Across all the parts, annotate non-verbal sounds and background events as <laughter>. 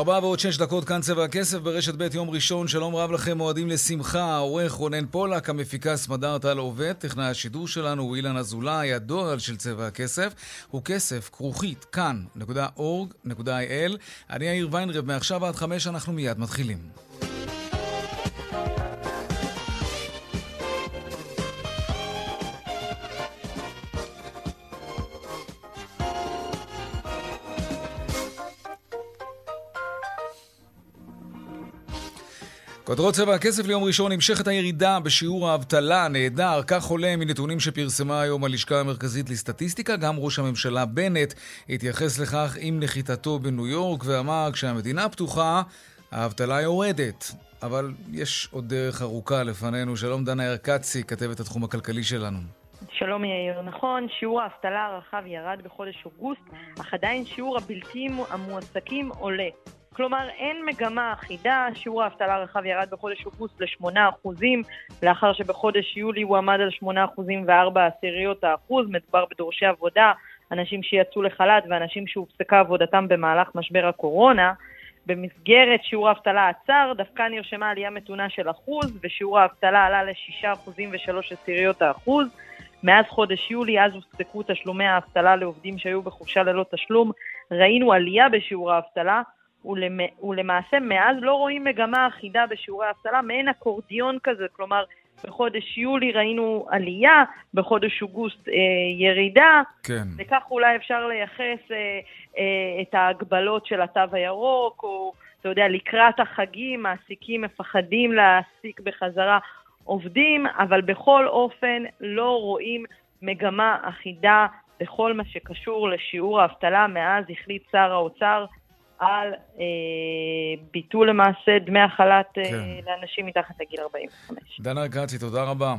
ארבע ועוד שש דקות כאן צבע הכסף ברשת ב' יום ראשון, שלום רב לכם, מועדים לשמחה, העורך רונן פולק, המפיקה סמדר טל עובד, טכנאי השידור שלנו הוא אילן אזולאי, הדואל של צבע הכסף הוא כסף כרוכית כאן.org.il אני יאיר ויינרב, מעכשיו עד חמש אנחנו מיד מתחילים. כותרות צבע הכסף ליום ראשון נמשכת הירידה בשיעור האבטלה, נהדר, כך עולה מנתונים שפרסמה היום הלשכה המרכזית לסטטיסטיקה. גם ראש הממשלה בנט התייחס לכך עם נחיתתו בניו יורק ואמר כשהמדינה פתוחה, האבטלה יורדת. אבל יש עוד דרך ארוכה לפנינו. שלום דנה ירקצי, כתבת התחום הכלכלי שלנו. שלום יאיר, נכון, שיעור האבטלה הרחב ירד בחודש אוגוסט, אך עדיין שיעור הבלתי המועסקים עולה. כלומר, אין מגמה אחידה, שיעור האבטלה הרחב ירד בחודש אוגוסט ל-8%, לאחר שבחודש יולי הוא עמד על 8.4 עשיריות האחוז, מדובר בדורשי עבודה, אנשים שיצאו לחל"ת ואנשים שהופסקה עבודתם במהלך משבר הקורונה. במסגרת שיעור האבטלה עצר, דווקא נרשמה עלייה מתונה של אחוז, ושיעור האבטלה עלה ל-6% ו-3 עשיריות האחוז. מאז חודש יולי, אז הופסקו תשלומי האבטלה לעובדים שהיו בחופשה ללא תשלום, ראינו עלייה בשיעור האבטלה, ולמעשה מאז לא רואים מגמה אחידה בשיעורי האבטלה, מעין אקורדיון כזה, כלומר בחודש יולי ראינו עלייה, בחודש אוגוסט אה, ירידה, כן. וכך אולי אפשר לייחס אה, אה, את ההגבלות של התו הירוק, או אתה יודע, לקראת החגים מעסיקים מפחדים להעסיק בחזרה עובדים, אבל בכל אופן לא רואים מגמה אחידה בכל מה שקשור לשיעור האבטלה מאז החליט שר האוצר על אה, ביטול למעשה דמי החל"ת אה, כן. לאנשים מתחת לגיל 45. דנה ארקצי, תודה רבה.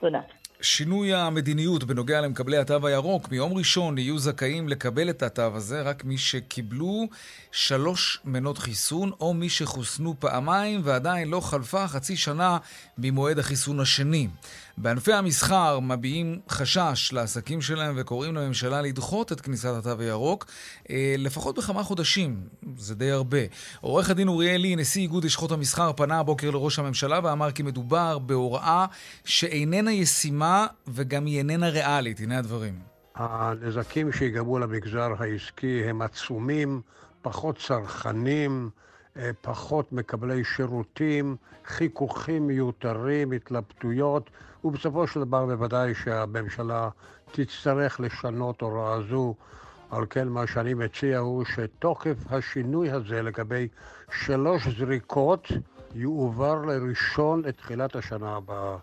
תודה. שינוי המדיניות בנוגע למקבלי התו הירוק, מיום ראשון יהיו זכאים לקבל את התו הזה רק מי שקיבלו שלוש מנות חיסון או מי שחוסנו פעמיים ועדיין לא חלפה חצי שנה ממועד החיסון השני. בענפי המסחר מביעים חשש לעסקים שלהם וקוראים לממשלה לדחות את כניסת התו הירוק אה, לפחות בכמה חודשים, זה די הרבה. עורך הדין אוריאלי, נשיא איגוד לשכות המסחר, פנה הבוקר לראש הממשלה ואמר כי מדובר בהוראה שאיננה ישימה וגם היא איננה ריאלית. הנה הדברים. הנזקים שיגרמו למגזר העסקי הם עצומים, פחות צרכנים. אה, פחות מקבלי שירותים, חיכוכים מיותרים, התלבטויות, ובסופו של דבר בוודאי שהממשלה תצטרך לשנות הוראה זו. על כן מה שאני מציע הוא שתוקף השינוי הזה לגבי שלוש זריקות יועבר לראשון לתחילת השנה הבאה.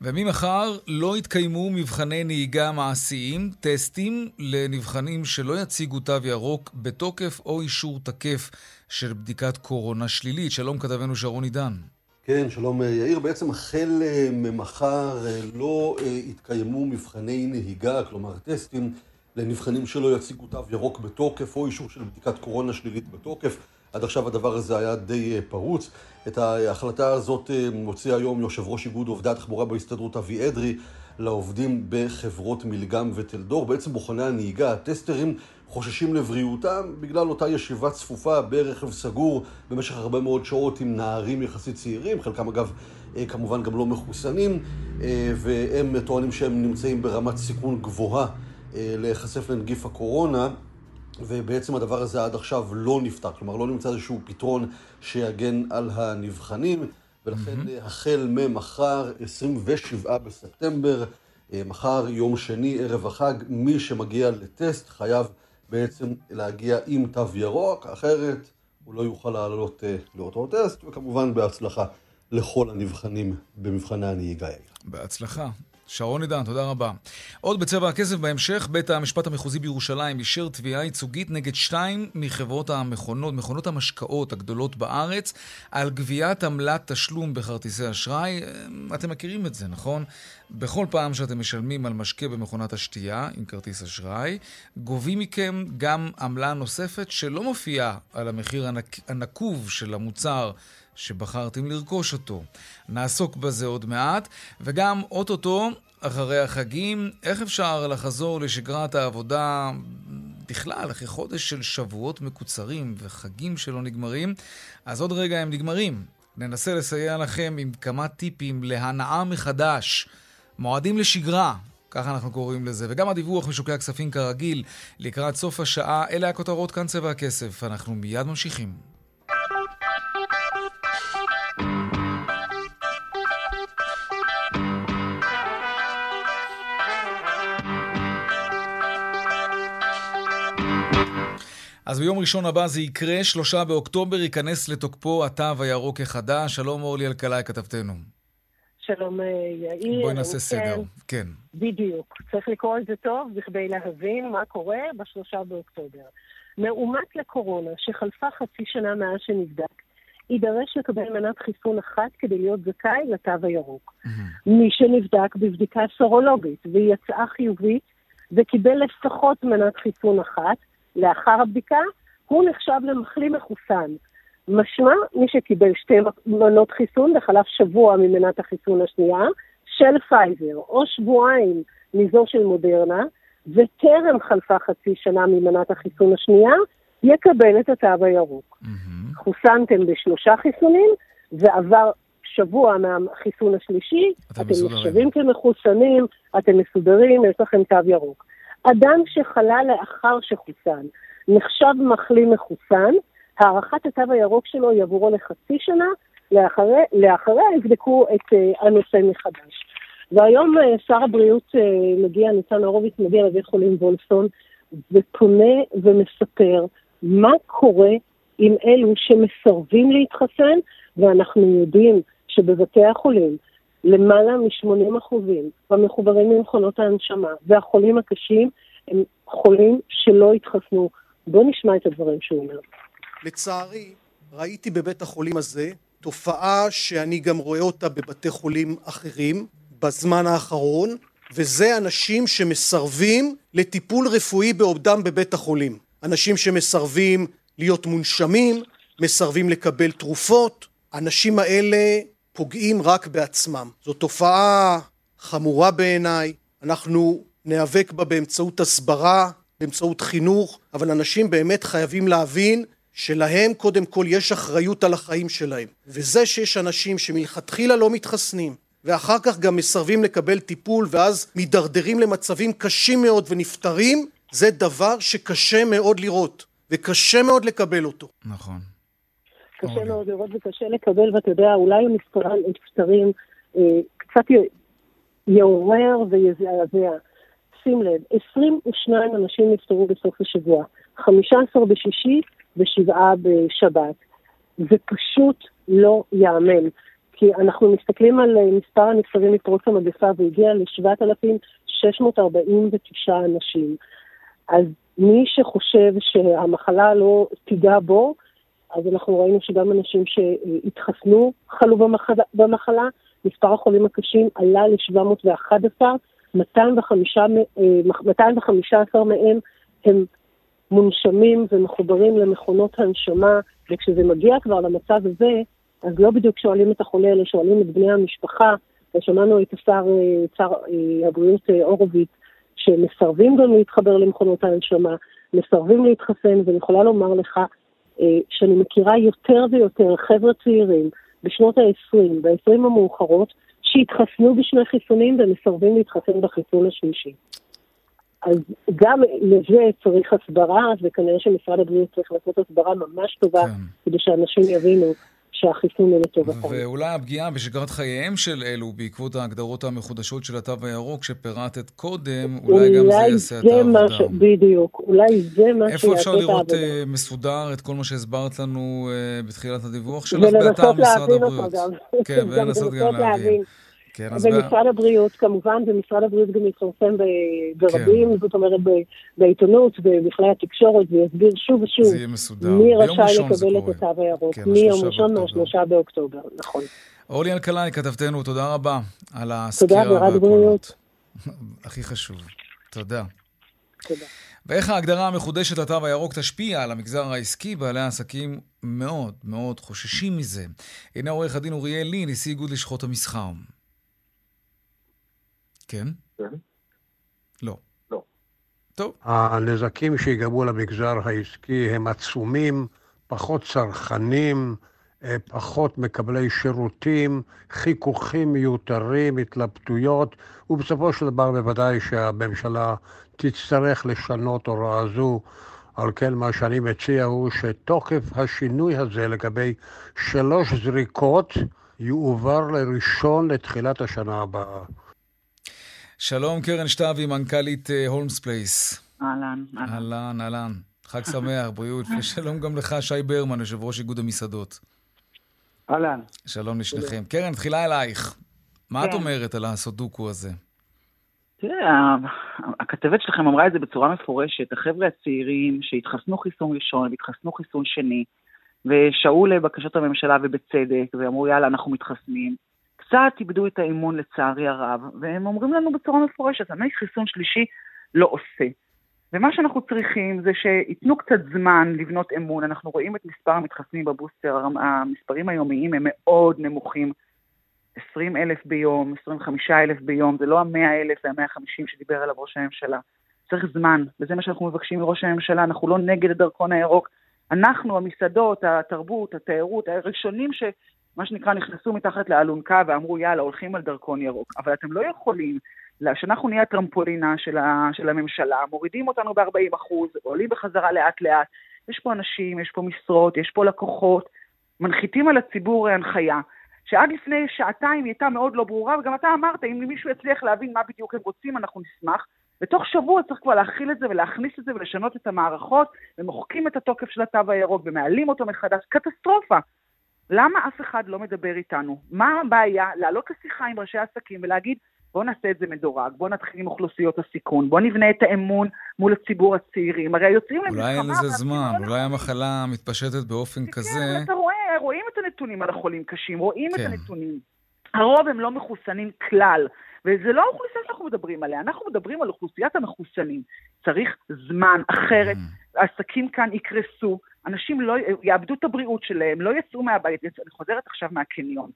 וממחר לא יתקיימו מבחני נהיגה מעשיים, טסטים לנבחנים שלא יציגו תו ירוק בתוקף או אישור תקף של בדיקת קורונה שלילית. שלום כתבנו שרון עידן. כן, שלום יאיר. בעצם החל אה, ממחר אה, לא אה, יתקיימו מבחני נהיגה, כלומר טסטים לנבחנים שלא יציגו תו ירוק בתוקף או אישור של בדיקת קורונה שלילית בתוקף. עד עכשיו הדבר הזה היה די פרוץ. את ההחלטה הזאת מוציא היום יושב ראש איגוד עובדי התחבורה בהסתדרות אבי אדרי לעובדים בחברות מילגם וטלדור. בעצם בוחני הנהיגה, הטסטרים, חוששים לבריאותם בגלל אותה ישיבה צפופה ברכב סגור במשך הרבה מאוד שעות עם נערים יחסית צעירים, חלקם אגב אה, כמובן גם לא מחוסנים, אה, והם טוענים שהם נמצאים ברמת סיכון גבוהה אה, להיחשף לנגיף הקורונה. ובעצם הדבר הזה עד עכשיו לא נפתר, כלומר לא נמצא איזשהו פתרון שיגן על הנבחנים, ולכן mm-hmm. החל ממחר, 27 בספטמבר, מחר יום שני, ערב החג, מי שמגיע לטסט חייב בעצם להגיע עם תו ירוק, אחרת הוא לא יוכל לעלות אה, לאותו טסט, וכמובן בהצלחה לכל הנבחנים במבחני הנהיגה. בהצלחה. שרון עידן, תודה רבה. עוד בצבע הכסף בהמשך, בית המשפט המחוזי בירושלים אישר תביעה ייצוגית נגד שתיים מחברות המכונות, מכונות המשקאות הגדולות בארץ, על גביית עמלת תשלום בכרטיסי אשראי. אתם מכירים את זה, נכון? בכל פעם שאתם משלמים על משקה במכונת השתייה עם כרטיס אשראי, גובים מכם גם עמלה נוספת שלא מופיעה על המחיר הנק... הנקוב של המוצר שבחרתם לרכוש אותו. נעסוק בזה עוד מעט, וגם אוטוטו, אחרי החגים, איך אפשר לחזור לשגרת העבודה בכלל, אחרי חודש של שבועות מקוצרים וחגים שלא נגמרים, אז עוד רגע הם נגמרים. ננסה לסייע לכם עם כמה טיפים להנאה מחדש. מועדים לשגרה, ככה אנחנו קוראים לזה, וגם הדיווח משוקי הכספים כרגיל לקראת סוף השעה. אלה הכותרות כאן צבע הכסף. אנחנו מיד ממשיכים. אז ביום ראשון הבא זה יקרה, שלושה באוקטובר ייכנס לתוקפו התו הירוק החדש. שלום אורלי אלקלעי, כתבתנו. שלום אה, יאיר. בואי נעשה סדר, כן. בדיוק. צריך לקרוא את זה טוב בכדי להבין מה קורה בשלושה באוקטובר. מאומת לקורונה, שחלפה חצי שנה מאז שנבדק, יידרש לקבל מנת חיסון אחת כדי להיות זכאי לתו הירוק. Mm-hmm. מי שנבדק בבדיקה סרולוגית והיא יצאה חיובית וקיבל לפחות מנת חיסון אחת, לאחר הבדיקה, הוא נחשב למחלים מחוסן. משמע, מי שקיבל שתי מנות חיסון וחלף שבוע ממנת החיסון השנייה, של פייזר, או שבועיים מזו של מודרנה, וטרם חלפה חצי שנה ממנת החיסון השנייה, יקבל את התו הירוק. Mm-hmm. חוסנתם בשלושה חיסונים, ועבר שבוע מהחיסון השלישי, אתם, אתם נחשבים כמחוסנים, אתם מסודרים, יש לכם תו ירוק. אדם שחלה לאחר שחוסן, נחשב מחלים מחוסן, הארכת התו הירוק שלו היא עבורו לחצי שנה, לאחרי, יבדקו את uh, הנושא מחדש. והיום uh, שר הבריאות uh, מגיע, ניצן הורוביץ מגיע לבית חולים וולפסון, ופונה ומספר מה קורה עם אלו שמסרבים להתחסן, ואנחנו יודעים שבבתי החולים למעלה מ-80 אחוזים במחוברים למכונות ההנשמה, והחולים הקשים הם חולים שלא התחסנו. בואו נשמע את הדברים שהוא אומר. לצערי, ראיתי בבית החולים הזה תופעה שאני גם רואה אותה בבתי חולים אחרים בזמן האחרון, וזה אנשים שמסרבים לטיפול רפואי בעובדם בבית החולים. אנשים שמסרבים להיות מונשמים, מסרבים לקבל תרופות. האנשים האלה פוגעים רק בעצמם. זו תופעה חמורה בעיניי, אנחנו ניאבק בה באמצעות הסברה, באמצעות חינוך, אבל אנשים באמת חייבים להבין שלהם קודם כל יש אחריות על החיים שלהם. וזה שיש אנשים שמלכתחילה לא מתחסנים, ואחר כך גם מסרבים לקבל טיפול ואז מידרדרים למצבים קשים מאוד ונפטרים, זה דבר שקשה מאוד לראות, וקשה מאוד לקבל אותו. נכון. קשה אוקיי. מאוד לראות וקשה לקבל, ואתה יודע, אולי המספרים אה, קצת יעורר ויזעזע. שים לב, 22 אנשים נפטרו בסוף השבוע, 15 בשישי ושבעה בשבת. זה פשוט לא ייאמן. כי אנחנו מסתכלים על אה, מספר הנפטרים מפרוץ המגפה והגיע ל-7,649 אנשים. אז מי שחושב שהמחלה לא תיגע בו, אז אנחנו ראינו שגם אנשים שהתחסנו חלו במחלה. מספר החולים הקשים עלה ל-711, 215 מהם הם מונשמים ומחוברים למכונות הנשמה, וכשזה מגיע כבר למצב הזה, אז לא בדיוק שואלים את החולה, אלא שואלים את בני המשפחה, ושמענו את השר, שר אה, הבריאות אה, הורוביץ, שמסרבים גם להתחבר למכונות ההנשמה, מסרבים להתחסן, ואני יכולה לומר לך אה, שאני מכירה יותר ויותר חבר'ה צעירים בשנות ה-20, ב-20 המאוחרות, שהתחסנו בשני חיסונים ומסרבים להתחסן בחיסון השלישי. אז גם לזה צריך הסברה, וכנראה שמשרד הבריאות צריך לעשות הסברה ממש טובה, כן. כדי שאנשים יבינו שהחיסון הוא לטובתם. ואולי הפגיעה בשגרת חייהם של אלו בעקבות ההגדרות המחודשות של התו הירוק שפירטת קודם, אולי, אולי גם זה יעשה את העבודה. ש... בדיוק, אולי זה מה שיעשה את העבודה. איפה אפשר לראות uh, מסודר את כל מה שהסברת לנו uh, בתחילת הדיווח שלך באתר משרד הבריאות? <laughs> ולנסות להבין אותו גם. כן, ולנסות גם להבין. כן, ומשרד ב... הבריאות כמובן, ומשרד הבריאות גם יפרסם ברבים, כן. זאת אומרת בעיתונות, בכלי התקשורת, ויסביר שוב ושוב מי רשאי לקבל את התו הירוק, כן, מיום ראשון מהשלושה באוקטובר, נכון. אורלי אלקלעי, כתבתנו, תודה רבה על הסקירה בריאות. <laughs> הכי חשוב. תודה. תודה. ואיך ההגדרה המחודשת לתו הירוק תשפיע על המגזר העסקי? בעלי העסקים מאוד מאוד חוששים מזה. הנה עורך הדין אוריאל לי, נשיא איגוד לשכות המסחר. כן? כן. לא. לא. טוב. הנזקים שיגרמו למגזר העסקי הם עצומים, פחות צרכנים, אה, פחות מקבלי שירותים, חיכוכים מיותרים, התלבטויות, ובסופו של דבר בוודאי שהממשלה תצטרך לשנות הוראה זו. על כן מה שאני מציע הוא שתוקף השינוי הזה לגבי שלוש זריקות יועבר לראשון לתחילת השנה הבאה. שלום קרן שטבי, מנכ"לית אה, הולמס פלייס. אהלן, אהלן. אהלן, חג שמח, <laughs> בריאות, ושלום גם לך, שי ברמן, יושב ראש איגוד המסעדות. אהלן. שלום לשניכם. קרן, תחילה אלייך. מה את כן. אומרת על הסודוקו הזה? תראה, הכתבת שלכם אמרה את זה בצורה מפורשת. החבר'ה הצעירים שהתחסנו חיסון ראשון והתחסנו חיסון שני, ושעו לבקשות הממשלה ובצדק, ואמרו יאללה, אנחנו מתחסנים, קצת איבדו את האמון לצערי הרב, והם אומרים לנו בצורה מפורשת, אני חיסון שלישי לא עושה. ומה שאנחנו צריכים זה שייתנו קצת זמן לבנות אמון. אנחנו רואים את מספר המתחסנים בבוסטר, המספרים היומיים הם מאוד נמוכים. 20 אלף ביום, 25 אלף ביום, זה לא ה-100 אלף וה-150 שדיבר עליו ראש הממשלה. צריך זמן, וזה מה שאנחנו מבקשים מראש הממשלה, אנחנו לא נגד הדרכון הירוק. אנחנו, המסעדות, התרבות, התיירות, הראשונים ש... מה שנקרא, נכנסו מתחת לאלונקה ואמרו, יאללה, הולכים על דרכון ירוק. אבל אתם לא יכולים שאנחנו נהיה הטרמפולינה של, ה, של הממשלה, מורידים אותנו ב-40 אחוז, עולים בחזרה לאט-לאט. יש פה אנשים, יש פה משרות, יש פה לקוחות, מנחיתים על הציבור הנחיה, שעד לפני שעתיים היא הייתה מאוד לא ברורה, וגם אתה אמרת, אם מישהו יצליח להבין מה בדיוק הם רוצים, אנחנו נשמח. בתוך שבוע צריך כבר להכיל את זה ולהכניס את זה ולשנות את המערכות, ומוחקים את התוקף של התו הירוק ומעלים אותו מחדש. קטסטרופה. למה אף אחד לא מדבר איתנו? מה הבעיה לעלות לשיחה עם ראשי עסקים ולהגיד, בואו נעשה את זה מדורג, בואו נתחיל עם אוכלוסיות הסיכון, בואו נבנה את האמון מול הציבור הצעירים. הרי יוצאים למלחמה... אולי אין לזה זמן, אולי המחלה מתפשטת באופן כן, כזה... כן, אתה רואה, רואים את הנתונים על החולים קשים, רואים כן. את הנתונים. הרוב הם לא מחוסנים כלל, וזה לא האוכלוסייה שאנחנו מדברים עליה, אנחנו מדברים על אוכלוסיית המחוסנים. צריך זמן, אחרת mm. העסקים כאן יקרסו, אנשים לא יאבדו את הבריאות שלהם, לא יצאו מהבית. אני חוזרת עכשיו מהקניון.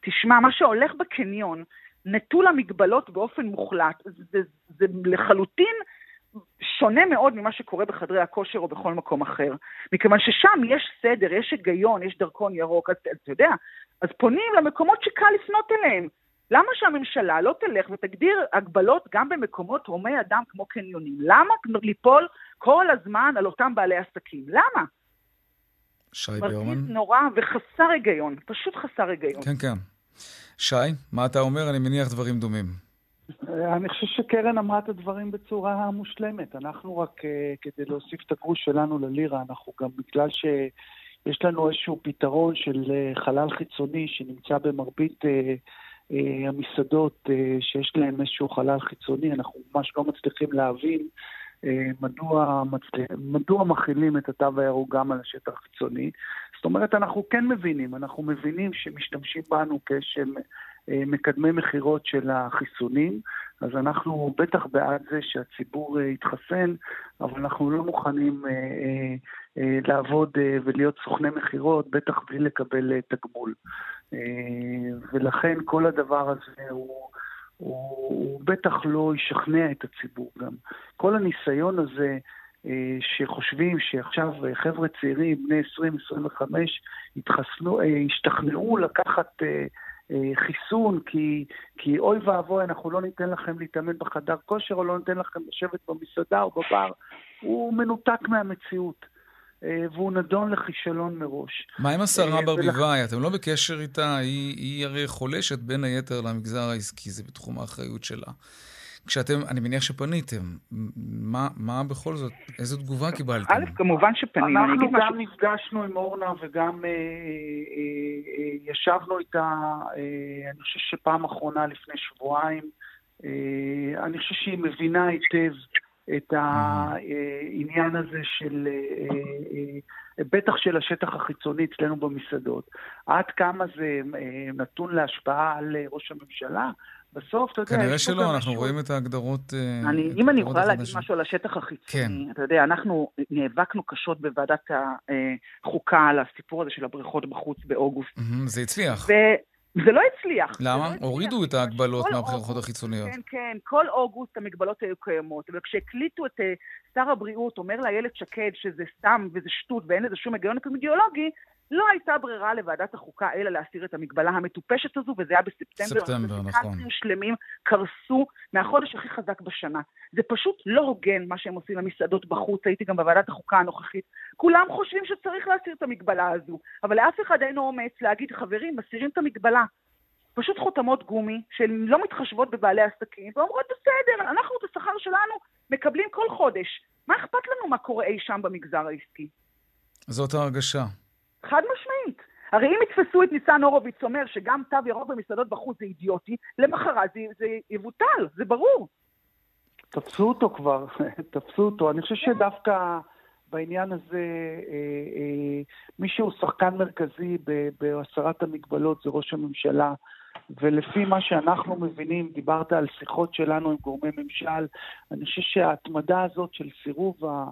תשמע, מה שהולך בקניון נטול המגבלות באופן מוחלט. זה, זה, זה לחלוטין שונה מאוד ממה שקורה בחדרי הכושר או בכל מקום אחר. מכיוון ששם יש סדר, יש היגיון, יש דרכון ירוק, אז אתה יודע, אז פונים למקומות שקל לפנות אליהם. למה שהממשלה לא תלך ותגדיר הגבלות גם במקומות הומי אדם כמו קניונים? למה ליפול כל הזמן על אותם בעלי עסקים? למה? שי ברמן. מרגיז נורא וחסר היגיון, פשוט חסר היגיון. כן, כן. שי, מה אתה אומר? אני מניח דברים דומים. אני חושב שקרן אמרה את הדברים בצורה מושלמת. אנחנו רק, אה, כדי להוסיף את הגרוש שלנו ללירה, אנחנו גם בגלל שיש לנו איזשהו פתרון של אה, חלל חיצוני שנמצא במרבית אה, המסעדות שיש להם איזשהו חלל חיצוני, אנחנו ממש לא מצליחים להבין מדוע, מדוע מכילים את התו הירוק גם על השטח החיצוני. זאת אומרת, אנחנו כן מבינים, אנחנו מבינים שמשתמשים בנו כשהם אה, מקדמי מכירות של החיסונים, אז אנחנו בטח בעד זה שהציבור אה, יתחסן, אבל אנחנו לא מוכנים אה, לעבוד ולהיות סוכני מכירות, בטח בלי לקבל תגמול. ולכן כל הדבר הזה הוא... הוא, הוא בטח לא ישכנע את הציבור גם. כל הניסיון הזה אה, שחושבים שעכשיו חבר'ה צעירים, בני 20-25, יתחסנו, אה, ישתכנעו לקחת אה, חיסון, כי, כי אוי ואבוי, אנחנו לא ניתן לכם להתאמן בחדר כושר, או לא ניתן לכם לשבת במסעדה או בבר, הוא מנותק מהמציאות. והוא נדון לכישלון מראש. מה עם השרה ברביבאי? אתם לא בקשר איתה? היא, היא הרי חולשת בין היתר למגזר העסקי, זה בתחום האחריות שלה. כשאתם, אני מניח שפניתם, מה, מה בכל זאת, איזו תגובה קיבלתם? א', כמובן שפנינו. אנחנו גם משהו... נפגשנו עם אורנה וגם אה, אה, אה, ישבנו איתה, אה, אני חושב שפעם אחרונה לפני שבועיים. אה, אני חושב שהיא מבינה היטב את העניין הזה של, אה, אה, בטח של השטח החיצוני אצלנו במסעדות. עד כמה זה נתון להשפעה על ראש הממשלה? בסוף, אתה יודע... כנראה שלא, אנחנו רואים את ההגדרות... אני, אם אני יכולה להגיד משהו על השטח החיצוני, כן. אתה יודע, אנחנו נאבקנו קשות בוועדת החוקה על הסיפור הזה של הבריכות בחוץ באוגוסט. זה הצליח. זה לא הצליח. למה? לא הורידו את ההגבלות מהבחירות החיצוניות. כן, כן, כל אוגוסט המגבלות היו קיימות, וכשהקליטו את אה, שר הבריאות אומר לאיילת שקד שזה סתם וזה שטות ואין לזה שום היגיון אפידמיולוגי, לא הייתה ברירה לוועדת החוקה אלא להסיר את המגבלה המטופשת הזו, וזה היה בספטמבר. ספטמבר, נכון. שלמים קרסו מהחודש הכי חזק בשנה. זה פשוט לא הוגן מה שהם עושים למסעדות בחוץ, הייתי גם בוועדת החוקה הנוכחית. כולם חושבים שצריך להסיר את המגבלה הזו, אבל לאף אחד אין אומץ להגיד, חברים, מסירים את המגבלה. פשוט חותמות גומי שהן לא מתחשבות בבעלי עסקים, ואומרות, בסדר, אנחנו את השכר שלנו מקבלים כל חודש. מה אכפת לנו מה קורה אי שם במגזר העסקי? זאת ההרגשה. חד משמעית. הרי אם יתפסו את ניצן הורוביץ אומר שגם תו ירוק במסעדות בחוץ זה אידיוטי, למחרת זה, זה יבוטל, זה ברור. תפסו אותו כבר, <laughs> תפסו אותו. אני חושב שדווקא בעניין הזה, אה, אה, מי שהוא שחקן מרכזי בהסרת המגבלות זה ראש הממשלה. ולפי מה שאנחנו מבינים, דיברת על שיחות שלנו עם גורמי ממשל, אני חושב שההתמדה הזאת של סירוב ה...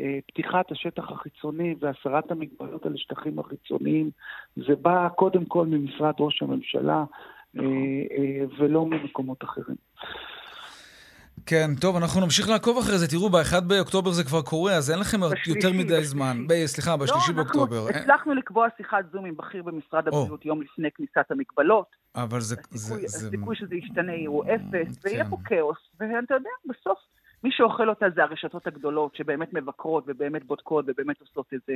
אה, פתיחת השטח החיצוני והסרת המגבלות על השטחים החיצוניים, זה בא קודם כל ממשרד ראש הממשלה אה, אה, ולא ממקומות אחרים. כן, טוב, אנחנו נמשיך לעקוב אחרי זה. תראו, ב-1 באוקטובר זה כבר קורה, אז אין לכם יותר מדי זמן. ב- סליחה, ב-3 לא, באוקטובר. לא, אנחנו הצלחנו לקבוע שיחת זום עם בכיר במשרד הבריאות יום לפני כניסת המגבלות. אבל זה... הסיכוי שזה ישתנה הוא אפס, ויהיה כן. פה כאוס, ואתה יודע, בסוף מי שאוכל אותה זה הרשתות הגדולות, שבאמת מבקרות ובאמת בודקות ובאמת עושות את זה.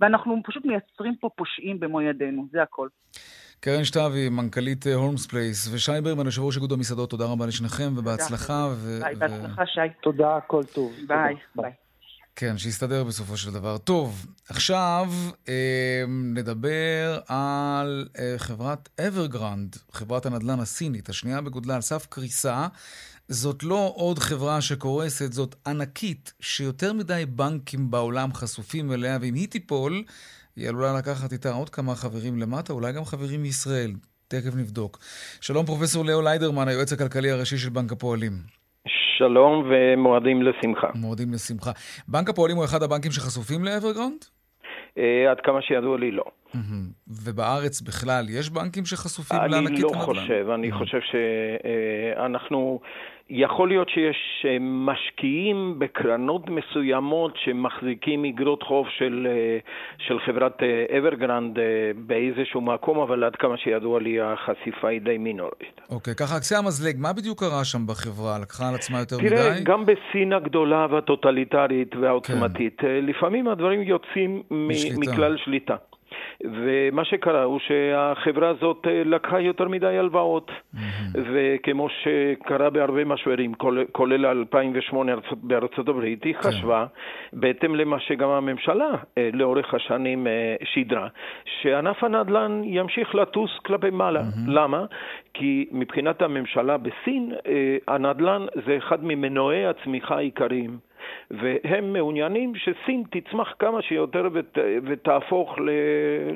ואנחנו פשוט מייצרים פה פושעים במו ידינו, זה הכל. קרן שטבי, מנכ"לית הולמס פלייס, ושי ברמן, יושב ראש איגוד המסעדות, תודה רבה לשניכם, ובהצלחה. ביי, בהצלחה, שי. תודה, כל טוב. ביי, ביי. כן, שיסתדר בסופו של דבר. טוב, עכשיו אה, נדבר על אה, חברת אברגרנד, חברת הנדל"ן הסינית, השנייה בגודלה על סף קריסה. זאת לא עוד חברה שקורסת, זאת ענקית, שיותר מדי בנקים בעולם חשופים אליה, ואם היא תיפול, היא עלולה לקחת איתה עוד כמה חברים למטה, אולי גם חברים מישראל. תכף נבדוק. שלום, פרופסור לאו ליידרמן, היועץ הכלכלי הראשי של בנק הפועלים. שלום ומועדים לשמחה. מועדים לשמחה. בנק הפועלים הוא אחד הבנקים שחשופים לאברגרונד? Uh, עד כמה שידוע לי לא. ובארץ בכלל יש בנקים שחשופים לענקית הנדל"ן? אני לא חושב, אני חושב שאנחנו... יכול להיות שיש אה, משקיעים בקרנות מסוימות שמחזיקים אגרות חוב של, אה, של חברת אברגרנד באיזשהו מקום, אבל עד כמה שידוע לי החשיפה היא די מינורית. אוקיי, okay, ככה קצה המזלג, מה בדיוק קרה שם בחברה? לקחה על עצמה יותר תראה, מדי? תראה, גם בסין הגדולה והטוטליטרית והעוצמתית, כן. לפעמים הדברים יוצאים משליטה. מכלל שליטה. ומה שקרה הוא שהחברה הזאת אה, לקחה יותר מדי הלוואות, mm-hmm. וכמו שקרה בהרבה משברים, כולל 2008 בארצות הברית, היא כן. חשבה, בהתאם למה שגם הממשלה אה, לאורך השנים אה, שידרה, שענף הנדל"ן ימשיך לטוס כלפי מעלה. Mm-hmm. למה? כי מבחינת הממשלה בסין, הנדל"ן זה אחד ממנועי הצמיחה העיקריים. והם מעוניינים שסין תצמח כמה שיותר ות, ותהפוך ל,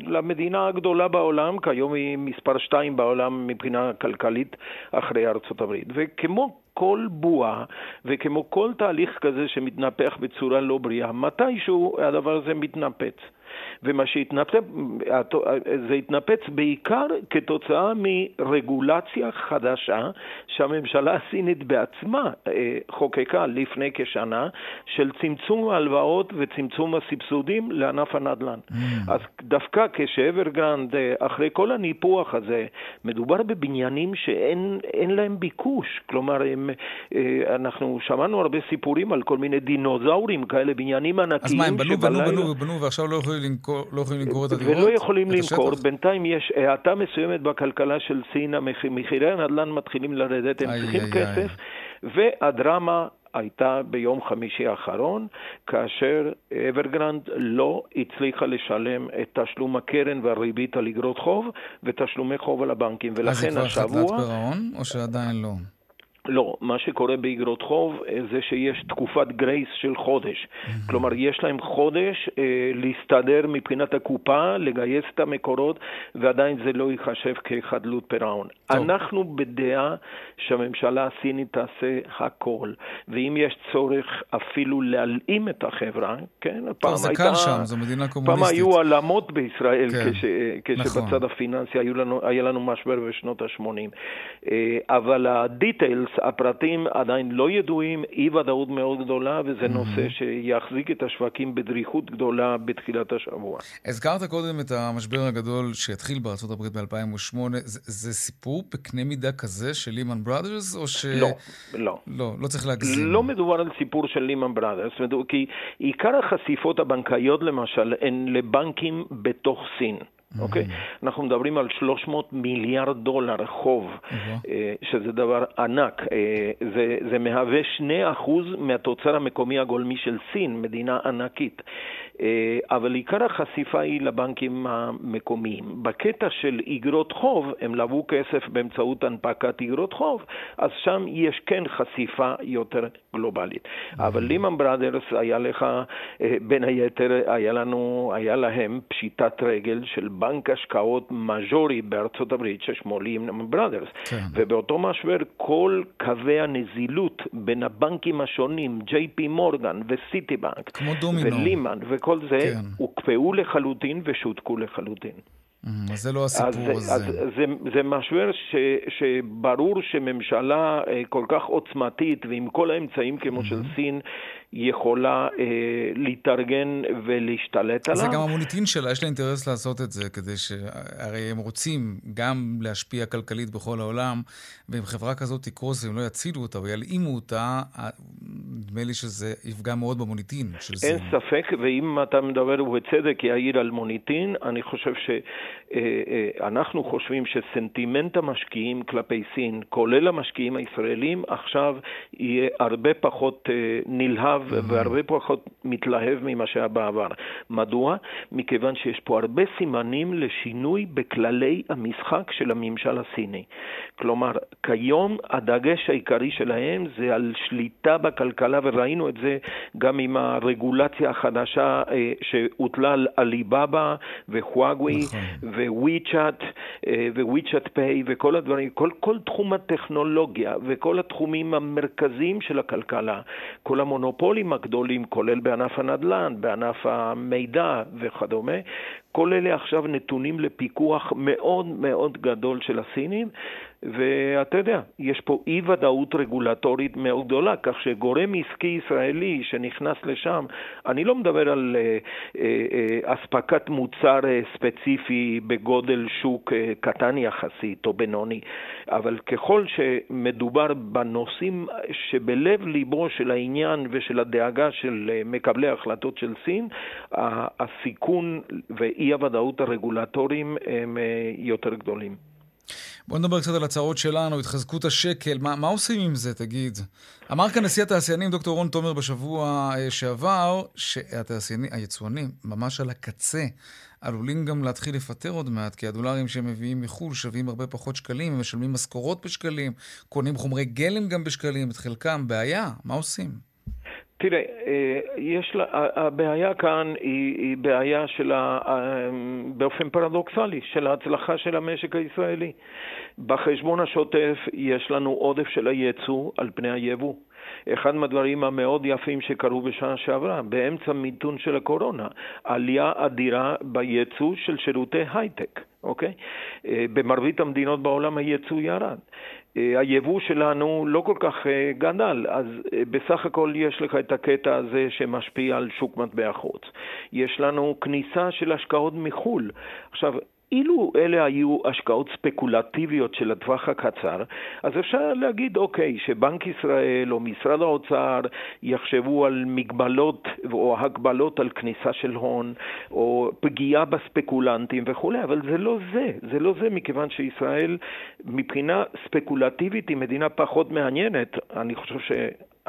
למדינה הגדולה בעולם, כיום היא מספר שתיים בעולם מבחינה כלכלית אחרי ארצות הברית. וכמו כל בועה וכמו כל תהליך כזה שמתנפח בצורה לא בריאה, מתישהו הדבר הזה מתנפץ. ומה שהתנפץ, זה התנפץ בעיקר כתוצאה מרגולציה חדשה שהממשלה הסינית בעצמה אה, חוקקה לפני כשנה, של צמצום ההלוואות וצמצום הסבסודים לענף הנדל"ן. Mm. אז דווקא כשאברגרנד, אה, אחרי כל הניפוח הזה, מדובר בבניינים שאין להם ביקוש. כלומר, הם, אה, אנחנו שמענו הרבה סיפורים על כל מיני דינוזאורים כאלה, בניינים ענקיים. אז מה, הם בנו, בנו, בנו ובנו, ועכשיו לא יכולים למכור, לא יכולים למכור את הדירות? ולא יכולים למכור. בינתיים יש האטה מסוימת בכלכלה של סין, מחירי הנדל"ן מתחילים לרדת, הם צריכים כסף. והדרמה הייתה ביום חמישי האחרון, כאשר אברגרנד לא הצליחה לשלם את תשלום הקרן והריבית על אגרות חוב ותשלומי חוב על הבנקים, ולכן השבוע... אז היא כבר חדלת פירעון, או שעדיין לא? לא, מה שקורה באגרות חוב אה, זה שיש תקופת grace של חודש. Mm-hmm. כלומר, יש להם חודש אה, להסתדר מבחינת הקופה, לגייס את המקורות, ועדיין זה לא ייחשב כחדלות פירעון. אנחנו בדעה שהממשלה הסינית תעשה הכל, ואם יש צורך אפילו להלאים את החברה, כן? פעם זה הייתה... קל שם, זו מדינה קומוניסטית. פעם היו העלמות בישראל, כן. כש, כשבצד נכון. הפיננסי לנו, היה לנו משבר בשנות ה-80. אה, אבל הדיטיילס, הפרטים עדיין לא ידועים, אי ודאות מאוד גדולה, וזה mm-hmm. נושא שיחזיק את השווקים בדריכות גדולה בתחילת השבוע. הזכרת קודם את המשבר הגדול שהתחיל בארצות הברית ב-2008. זה, זה סיפור בקנה מידה כזה של לימן בראדרס, או ש... לא, לא. לא, לא צריך להגזים. לא מדובר על סיפור של לימן בראדרס, כי עיקר החשיפות הבנקאיות למשל הן לבנקים בתוך סין. אוקיי? Mm-hmm. אנחנו מדברים על 300 מיליארד דולר חוב, mm-hmm. שזה דבר ענק. אה, זה, זה מהווה 2% מהתוצר המקומי הגולמי של סין, מדינה ענקית. אה, אבל עיקר החשיפה היא לבנקים המקומיים. בקטע של איגרות חוב, הם לבו כסף באמצעות הנפקת איגרות חוב, אז שם יש כן חשיפה יותר גלובלית. אבל לימן בראדרס היה לך, בין היתר, היה לנו, היה להם פשיטת רגל של בנק השקעות מז'ורי בארצות הברית ששמו לימן בראדרס. כן. ובאותו משבר כל קווי הנזילות בין הבנקים השונים, ג'יי פי מורגן וסיטי בנק, ולימן וכל זה, כן. הוקפאו לחלוטין ושותקו לחלוטין. Mm, אז זה לא הסיפור אז, הזה. אז זה, זה משבר ש, שברור שממשלה אה, כל כך עוצמתית ועם כל האמצעים כמו mm-hmm. של סין יכולה אה, להתארגן ולהשתלט עליו. זה גם המוניטין שלה, יש לה אינטרס לעשות את זה, כדי ש... הרי הם רוצים גם להשפיע כלכלית בכל העולם, ואם חברה כזאת תקרוס והם לא יצילו אותה וילאימו אותה, נדמה לי שזה יפגע מאוד במוניטין של סין. אין ספק, ואם אתה מדבר ובצדק, יאיר, על מוניטין, אני חושב שאנחנו אה, אה, חושבים שסנטימנט המשקיעים כלפי סין, כולל המשקיעים הישראלים, עכשיו יהיה הרבה פחות אה, נלהב והרבה פחות מתלהב ממה שהיה בעבר. מדוע? מכיוון שיש פה הרבה סימנים לשינוי בכללי המשחק של הממשל הסיני. כלומר, כיום הדגש העיקרי שלהם זה על שליטה בכלכלה, וראינו את זה גם עם הרגולציה החדשה שהוטלה על עליבאבא וחוואגווי נכון. וויצ'אט אה, וויצ'אט פיי וכל הדברים, כל, כל תחום הטכנולוגיה וכל התחומים המרכזיים של הכלכלה, כל המונופולים הגדולים, כולל בענף הנדל"ן, בענף המידע וכדומה, כל אלה עכשיו נתונים לפיקוח מאוד מאוד גדול של הסינים, ואתה יודע, יש פה אי ודאות רגולטורית מאוד גדולה, כך שגורם עסקי ישראלי שנכנס לשם, אני לא מדבר על uh, uh, uh, אספקת מוצר uh, ספציפי בגודל שוק uh, קטן יחסית או בינוני, אבל ככל שמדובר בנושאים שבלב ליבו של העניין ושל הדאגה של uh, מקבלי ההחלטות של סין, הסיכון ואי הוודאות הרגולטוריים הם uh, יותר גדולים. בוא נדבר קצת על הצהרות שלנו, התחזקות השקל, מה, מה עושים עם זה, תגיד? אמר כאן נשיא התעשיינים, דוקטור רון תומר, בשבוע אה, שעבר, שהתעשיינים, היצואנים, ממש על הקצה, עלולים גם להתחיל לפטר עוד מעט, כי הדולרים שהם מביאים מחו"ל שווים הרבה פחות שקלים, הם משלמים משכורות בשקלים, קונים חומרי גלם גם בשקלים, את חלקם, בעיה, מה עושים? תראה, אה, יש לה, הבעיה כאן היא, היא בעיה של, ה, אה, באופן פרדוקסלי, של ההצלחה של המשק הישראלי. בחשבון השוטף יש לנו עודף של הייצוא על פני היבוא. אחד מהדברים המאוד יפים שקרו בשנה שעברה, באמצע מיתון של הקורונה, עלייה אדירה בייצוא של שירותי הייטק, אוקיי? אה, במרבית המדינות בעולם הייצוא ירד. אה, היבוא שלנו לא כל כך אה, גדל, אז אה, בסך הכל יש לך את הקטע הזה שמשפיע על שוק מטבע חוץ. יש לנו כניסה של השקעות מחו"ל. עכשיו, אילו אלה היו השקעות ספקולטיביות של הטווח הקצר, אז אפשר להגיד, אוקיי, שבנק ישראל או משרד האוצר יחשבו על מגבלות או הגבלות על כניסה של הון, או פגיעה בספקולנטים וכולי, אבל זה לא זה, זה לא זה, מכיוון שישראל מבחינה ספקולטיבית היא מדינה פחות מעניינת. אני חושב ש...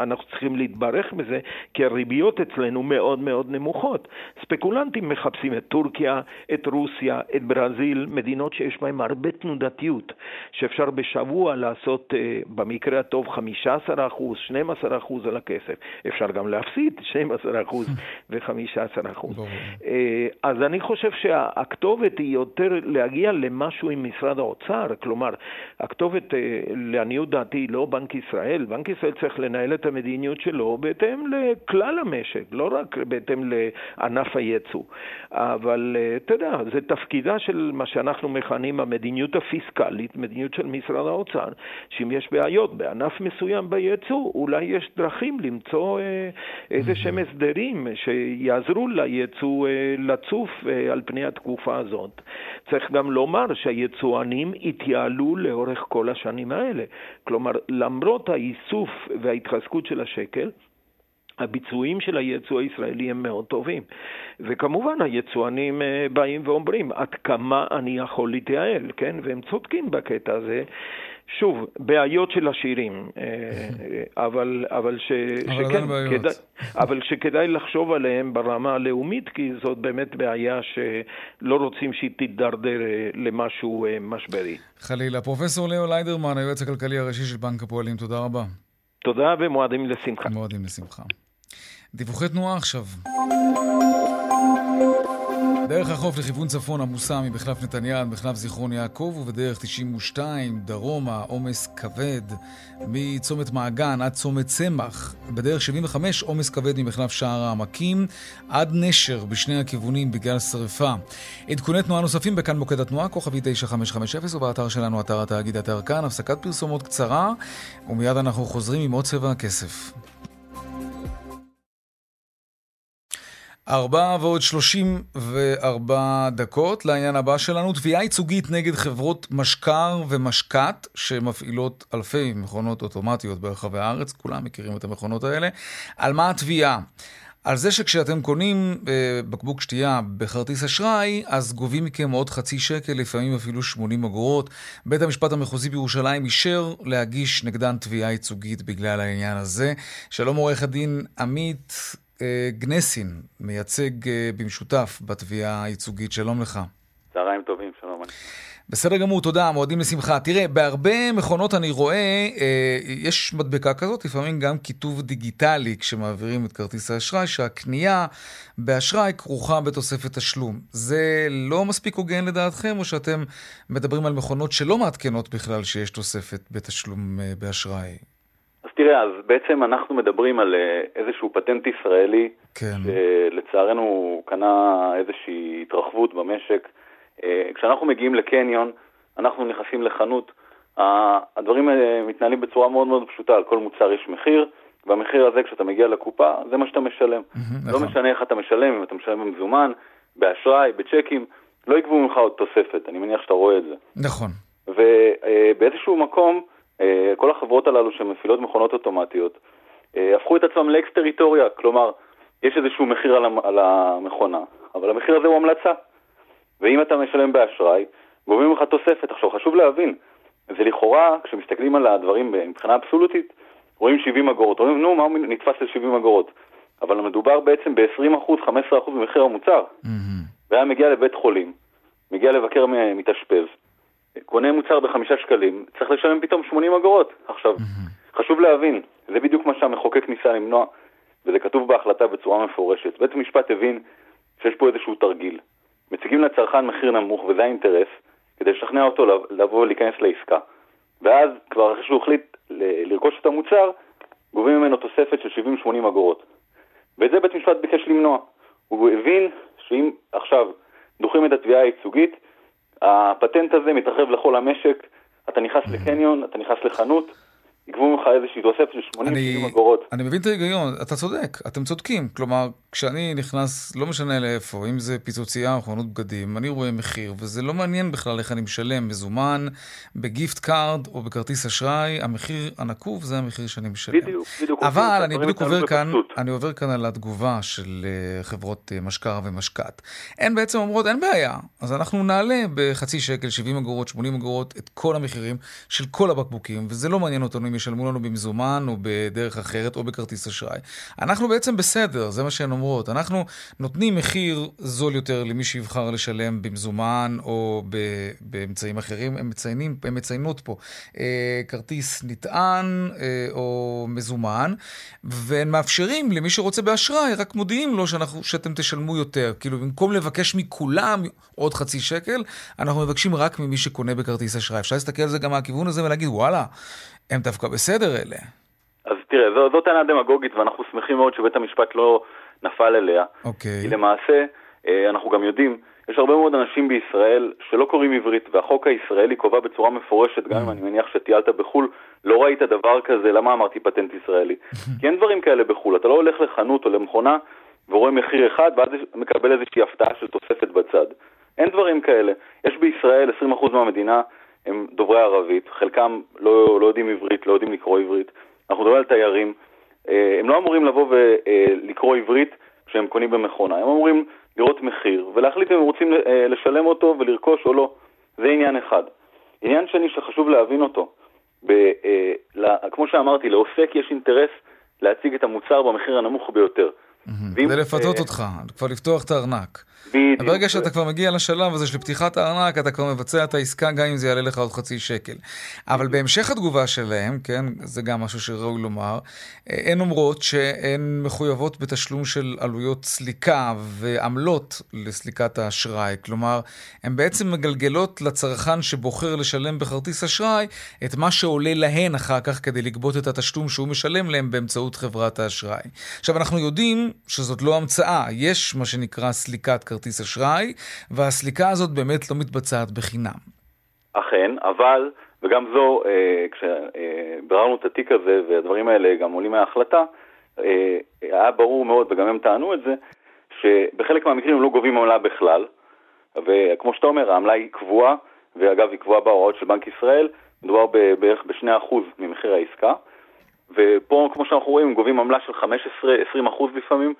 אנחנו צריכים להתברך בזה, כי הריביות אצלנו מאוד מאוד נמוכות. ספקולנטים מחפשים את טורקיה, את רוסיה, את ברזיל, מדינות שיש בהן הרבה תנודתיות, שאפשר בשבוע לעשות, אה, במקרה הטוב, 15%, 12% על הכסף. אפשר גם להפסיד 12% <laughs> ו-15%. אה, אז אני חושב שהכתובת היא יותר להגיע למשהו עם משרד האוצר, כלומר, הכתובת, אה, לעניות דעתי, לא בנק ישראל, בנק ישראל צריך לנהל את המדיניות שלו בהתאם לכלל המשק, לא רק בהתאם לענף הייצוא. אבל אה, אתה יודע, זה תפקידה של מה שאנחנו מכנים המדיניות הפיסקלית, מדיניות של משרד האוצר, שאם יש בעיות בענף מסוים בייצוא, אולי יש דרכים למצוא אה, איזה שהם הסדרים שיעזרו לייצוא אה, לצוף על פני התקופה הזאת. צריך גם לומר שהיצואנים התייעלו לאורך כל השנים האלה. כלומר, למרות האיסוף וההתחזקות של השקל, הביצועים של היצוא הישראלי הם מאוד טובים. וכמובן היצואנים אה, באים ואומרים עד כמה אני יכול להתייעל, כן? והם צודקים בקטע הזה. שוב, בעיות של עשירים, אה, אה, <laughs> אבל, אבל, ש, אבל, שכן, כדאי, אבל שכדאי לחשוב עליהם ברמה הלאומית, כי זאת באמת בעיה שלא רוצים שהיא תידרדר למשהו משברי. חלילה. פרופסור ליאו ליידרמן, היועץ הכלכלי הראשי של בנק הפועלים, תודה רבה. תודה ומועדים לשמחה. מועדים לשמחה. דיווחי תנועה עכשיו. דרך החוף לכיוון צפון עמוסה ממחלף נתניה עד מחלף זיכרון יעקב ובדרך 92 דרומה עומס כבד מצומת מעגן עד צומת צמח. בדרך 75 עומס כבד ממחלף שער העמקים עד נשר בשני הכיוונים בגלל שרפה. עדכוני תנועה נוספים בכאן מוקד התנועה כוכבי 9550 ובאתר שלנו אתר התאגיד אתר כאן הפסקת פרסומות קצרה ומיד אנחנו חוזרים עם עוד צבע הכסף. ארבע ועוד שלושים וארבע דקות לעניין הבא שלנו, תביעה ייצוגית נגד חברות משקר ומשקת שמפעילות אלפי מכונות אוטומטיות ברחבי הארץ, כולם מכירים את המכונות האלה. על מה התביעה? על זה שכשאתם קונים אה, בקבוק שתייה בכרטיס אשראי, אז גובים מכם עוד חצי שקל, לפעמים אפילו 80 אגורות. בית המשפט המחוזי בירושלים אישר להגיש נגדן תביעה ייצוגית בגלל העניין הזה. שלום עורך הדין עמית גנסין, מייצג אה, במשותף בתביעה הייצוגית. שלום לך. צהריים טובים, שלום. בסדר גמור, תודה, מועדים לשמחה. תראה, בהרבה מכונות אני רואה, אה, יש מדבקה כזאת, לפעמים גם כיתוב דיגיטלי כשמעבירים את כרטיס האשראי, שהקנייה באשראי כרוכה בתוספת תשלום. זה לא מספיק הוגן לדעתכם, או שאתם מדברים על מכונות שלא מעדכנות בכלל שיש תוספת בתשלום אה, באשראי? תראה, אז בעצם אנחנו מדברים על אה, איזשהו פטנט ישראלי, כן. שלצערנו קנה איזושהי התרחבות במשק. אה, כשאנחנו מגיעים לקניון, אנחנו נכנסים לחנות, הדברים האלה מתנהלים בצורה מאוד מאוד פשוטה, על כל מוצר יש מחיר, והמחיר הזה כשאתה מגיע לקופה, זה מה שאתה משלם. לא נכון. משנה איך אתה משלם, אם אתה משלם במזומן, באשראי, בצ'קים, לא יגבו ממך עוד תוספת, אני מניח שאתה רואה את זה. נכון. ובאיזשהו מקום, אה, כל החברות הללו שמפעילות מכונות אוטומטיות, אה, הפכו את עצמם לאקס טריטוריה, כלומר, יש איזשהו מחיר על המכונה, אבל המחיר הזה הוא המלצה. ואם אתה משלם באשראי, גובים לך תוספת. עכשיו, חשוב להבין, זה לכאורה, כשמסתכלים על הדברים מבחינה אבסולוטית, רואים 70 אגורות. אומרים, נו, מה הוא נתפס ל-70 אגורות? אבל מדובר בעצם ב-20%, 15% ממחיר המוצר. Mm-hmm. והיה מגיע לבית חולים, מגיע לבקר מתאשפז, קונה מוצר בחמישה שקלים, צריך לשלם פתאום 80 אגורות. עכשיו. חשוב להבין, זה בדיוק מה שהמחוקק ניסה למנוע, וזה כתוב בהחלטה בצורה מפורשת. בית המשפט הבין שיש פה איזשהו תרגיל. מציגים לצרכן מחיר נמוך, וזה האינטרס, כדי לשכנע אותו לבוא ולהיכנס לעסקה. ואז, כבר אחרי שהוא החליט לרכוש את המוצר, גובים ממנו תוספת של 70-80 אגורות. ואת זה בית המשפט ביקש למנוע. הוא הבין שאם עכשיו דוחים את התביעה הייצוגית, הפטנט הזה מתרחב לכל המשק, אתה נכנס לקניון, אתה נכנס לחנות, יגבו ממך איזושהי תוספת של 80-70 אגורות. אני מבין את ההיגיון, אתה צודק, אתם צודקים. כלומר, כשאני נכנס, לא משנה לאיפה, אם זה פיצוצייה או חנות בגדים, אני רואה מחיר, וזה לא מעניין בכלל איך אני משלם, מזומן, ב gift card או בכרטיס אשראי, המחיר הנקוב זה המחיר שאני משלם. בדיוק, בדיוק. אבל אני בדיוק עובר כאן, אני עובר כאן על התגובה של אה, חברות אה, משקר ומשקת. הן בעצם אומרות, אין בעיה, אז אנחנו נעלה בחצי שקל, 70 אגורות, 80 אגורות, את כל המחירים של כל הבקבוקים, וזה לא מעניין אותנו אם ישלמו לנו במזומן או בדרך אחרת או בכרטיס אשראי. אנחנו בעצם בסדר, זה מה שהן אומרות. אנחנו נותנים מחיר זול יותר למי שיבחר לשלם במזומן או באמצעים אחרים. הם, מציינים, הם מציינות פה אה, כרטיס נטען אה, או מזומן, והם מאפשרים למי שרוצה באשראי, רק מודיעים לו שאנחנו, שאתם תשלמו יותר. כאילו, במקום לבקש מכולם עוד חצי שקל, אנחנו מבקשים רק ממי שקונה בכרטיס אשראי. אפשר להסתכל על זה גם מהכיוון הזה ולהגיד, וואלה, הם דווקא בסדר אלה. אז תראה, זו, זו טענה דמגוגית ואנחנו שמחים מאוד שבית המשפט לא נפל אליה. אוקיי. כי למעשה, אה, אנחנו גם יודעים, יש הרבה מאוד אנשים בישראל שלא קוראים עברית, והחוק הישראלי קובע בצורה מפורשת, גם אם אני מניח שטיילת בחו"ל, לא ראית דבר כזה, למה אמרתי פטנט ישראלי? <laughs> כי אין דברים כאלה בחו"ל, אתה לא הולך לחנות או למכונה ורואה מחיר אחד ואז מקבל איזושהי הפתעה של תוספת בצד. אין דברים כאלה. יש בישראל 20% מהמדינה הם דוברי ערבית, חלקם לא, לא יודעים עברית, לא יודעים לקרוא עברית. אנחנו מדברים על תיירים, אה, הם לא אמורים לבוא ולקרוא עברית כשהם קונים במכונה, הם אמורים לראות מחיר ולהחליט אם הם רוצים אה, לשלם אותו ולרכוש או לא. זה עניין אחד. עניין שני שחשוב להבין אותו, ב, אה, כמו שאמרתי, לעוסק יש אינטרס להציג את המוצר במחיר הנמוך ביותר. כדי לפתות אותך, כבר לפתוח את הארנק. בדיוק. ברגע שאתה כבר מגיע לשלב הזה של פתיחת הארנק, אתה כבר מבצע את העסקה גם אם זה יעלה לך עוד חצי שקל. אבל בהמשך התגובה שלהם, כן, זה גם משהו שראוי לומר, הן אומרות שהן מחויבות בתשלום של עלויות סליקה ועמלות לסליקת האשראי. כלומר, הן בעצם מגלגלות לצרכן שבוחר לשלם בכרטיס אשראי את מה שעולה להן אחר כך כדי לגבות את התשלום שהוא משלם להם באמצעות חברת האשראי. עכשיו, אנחנו יודעים שזאת לא המצאה, יש מה שנקרא סליקת כרטיס אשראי, והסליקה הזאת באמת לא מתבצעת בחינם. אכן, אבל, וגם זו, אה, כשביררנו את התיק הזה, והדברים האלה גם עולים מההחלטה, אה, היה ברור מאוד, וגם הם טענו את זה, שבחלק מהמקרים הם לא גובים עמלה בכלל, וכמו שאתה אומר, העמלה היא קבועה, ואגב היא קבועה בהוראות של בנק ישראל, מדובר בערך ב-2% ממחיר העסקה, ופה, כמו שאנחנו רואים, הם גובים עמלה של 15-20% לפעמים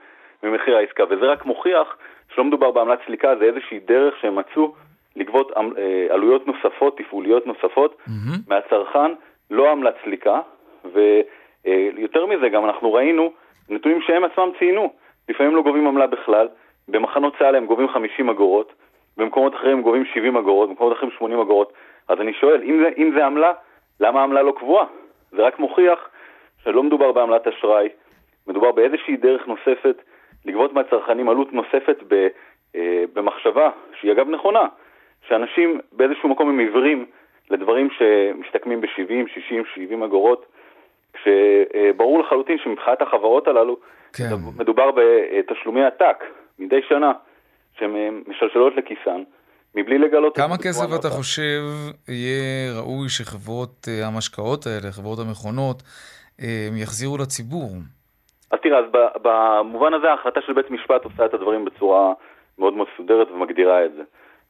ממחיר העסקה, וזה רק מוכיח שלא מדובר בעמלת סליקה, זה איזושהי דרך שהם מצאו לגבות אה, עלויות נוספות, תפעוליות נוספות, mm-hmm. מהצרכן, לא עמלת סליקה, ויותר מזה, גם אנחנו ראינו נתונים שהם עצמם ציינו, לפעמים לא גובים עמלה בכלל, במחנות צה"ל הם גובים 50 אגורות, במקומות אחרים הם גובים 70 אגורות, במקומות אחרים 80 אגורות, אז אני שואל, אם זה, אם זה עמלה, למה העמלה לא קבועה? זה רק מוכיח שלא מדובר בעמלת אשראי, מדובר באיזושהי דרך נוספת לגבות מהצרכנים עלות נוספת ב, אה, במחשבה, שהיא אגב נכונה, שאנשים באיזשהו מקום הם עיוורים לדברים שמשתקמים ב-70, 60, 70 אגורות, כשברור לחלוטין שמבחינת החברות הללו כן. מדובר בתשלומי עתק מדי שנה שהן משלשלות לכיסן. מבלי לגלות... כמה כסף אתה חושב יהיה ראוי שחברות אה, המשקאות האלה, חברות המכונות, אה, יחזירו לציבור? אז תראה, אז במובן הזה ההחלטה של בית משפט עושה את הדברים בצורה מאוד מסודרת ומגדירה את זה.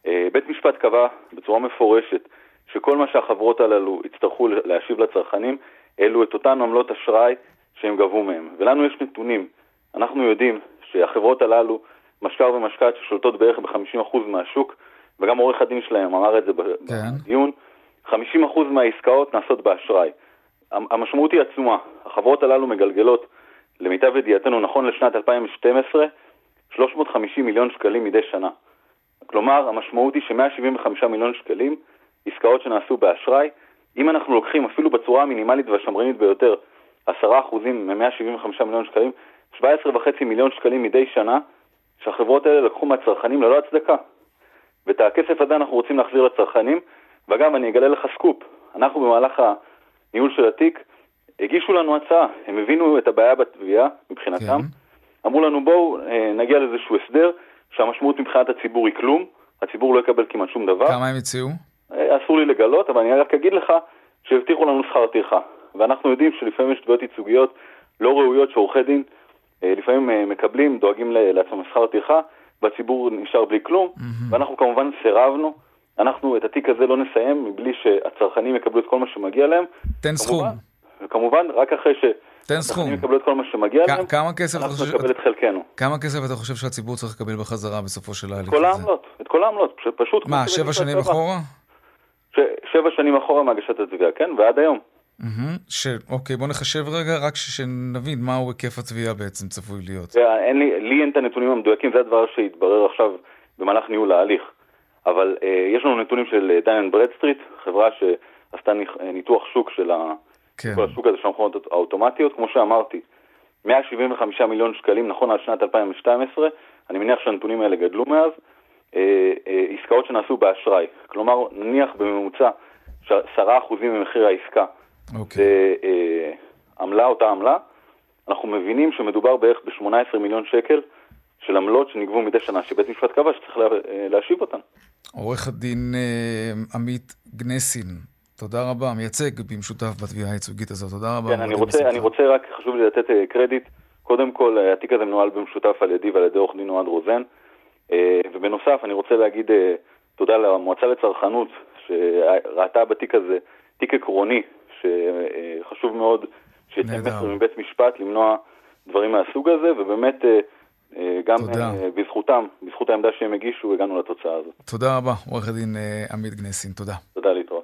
אה, בית משפט קבע בצורה מפורשת שכל מה שהחברות הללו יצטרכו להשיב לצרכנים, אלו את אותן עמלות אשראי שהם גבו מהם. ולנו יש נתונים. אנחנו יודעים שהחברות הללו, משקר ומשקעת ששולטות בערך ב-50% מהשוק, וגם עורך הדין שלהם אמר את זה כן. בדיון, 50% מהעסקאות נעשות באשראי. המשמעות היא עצומה. החברות הללו מגלגלות למיטב ידיעתנו, נכון לשנת 2012, 350 מיליון שקלים מדי שנה. כלומר, המשמעות היא ש-175 מיליון שקלים, עסקאות שנעשו באשראי, אם אנחנו לוקחים אפילו בצורה המינימלית והשמרנית ביותר 10% מ-175 מיליון שקלים, 17.5 מיליון שקלים מדי שנה, שהחברות האלה לקחו מהצרכנים ללא הצדקה. ואת הכסף הזה אנחנו רוצים להחזיר לצרכנים, ואגב, אני אגלה לך סקופ, אנחנו במהלך הניהול של התיק הגישו לנו הצעה, הם הבינו את הבעיה בתביעה מבחינתם, כן. אמרו לנו בואו אה, נגיע לאיזשהו הסדר שהמשמעות מבחינת הציבור היא כלום, הציבור לא יקבל כמעט שום דבר. כמה הם הציעו? אה, אסור לי לגלות, אבל אני רק אגיד לך שהבטיחו לנו שכר טרחה, ואנחנו יודעים שלפעמים יש תביעות ייצוגיות לא ראויות שעורכי דין לפעמים מקבלים, דואגים לעצמם שכר טרחה, והציבור נשאר בלי כלום, mm-hmm. ואנחנו כמובן סירבנו. אנחנו את התיק הזה לא נסיים מבלי שהצרכנים יקבלו את כל מה שמגיע להם. תן סכום. וכמובן, רק אחרי ש... תן סכום. יקבלו את כל מה שמגיע להם, כמה כסף אנחנו חושב... נקבל את חלקנו. כמה כסף אתה חושב שהציבור צריך לקבל בחזרה בסופו של ההליך הזה? את כל העמלות, את כל העמלות, פשוט... מה, שבע שנים אחורה? ש... שבע שנים אחורה מהגשת התביעה, כן, ועד היום. ש... אוקיי, בוא נחשב רגע, רק שנבין מהו היקף התביעה בעצם צפוי להיות. אין לי, לי אין את הנתונים המדויקים, זה הדבר שהתברר עכשיו במהלך ניהול ההליך. אבל אה, יש לנו נתונים של דאן ברדסטריט, חברה שעשתה ניתוח שוק של ה... כן. כל השוק הזה של המכונות האוטומטיות, כמו שאמרתי, 175 מיליון שקלים נכון על שנת 2012, אני מניח שהנתונים האלה גדלו מאז, אה, אה, עסקאות שנעשו באשראי, כלומר נניח בממוצע 10% ממחיר העסקה אוקיי. זה אה, עמלה אותה עמלה, אנחנו מבינים שמדובר בערך ב-18 מיליון שקל של עמלות שנגבו מדי שנה, שבית משפט קבע שצריך לה, אה, להשיב אותן. עורך הדין אה, עמית גנסין, תודה רבה, מייצג במשותף בתביעה הייצוגית הזאת, תודה רבה. כן, אני רוצה, אני רוצה רק, חשוב לי לתת אה, קרדיט. קודם כל, אה, התיק הזה מנוהל במשותף על ידי ועל ידי עורך דין אוהד רוזן. אה, ובנוסף, אני רוצה להגיד תודה למועצה לצרכנות, שראתה בתיק הזה תיק עקרוני, שחשוב מאוד שיצא מבית משפט למנוע דברים מהסוג הזה, ובאמת גם תודה. בזכותם, בזכות העמדה שהם הגישו, הגענו לתוצאה הזאת. תודה רבה, עורך הדין עמית גנסין, תודה. תודה להתראות.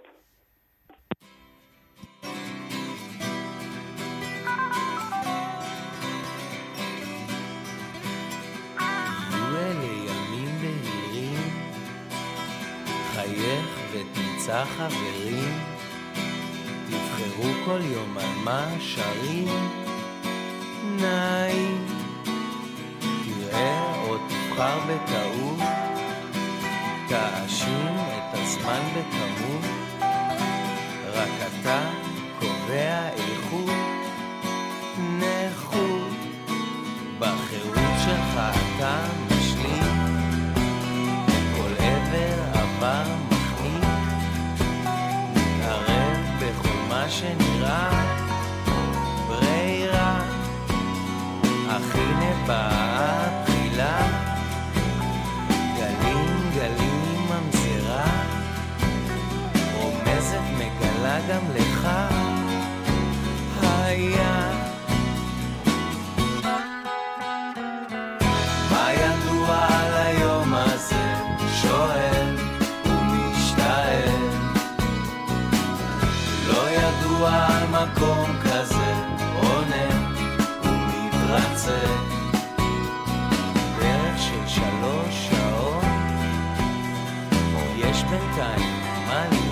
ותמצא חברים, תבחרו כל יום על מה שרים, נעים, תראה או תבחר בטעות, תאשים את הזמן בכמות, רק אתה קובע איכות, באה תחילה, גלים גלים ממזרה, רומזת מגלה גם לך, היה. מקום כזה עונה ומתרצה יש בינתיים מה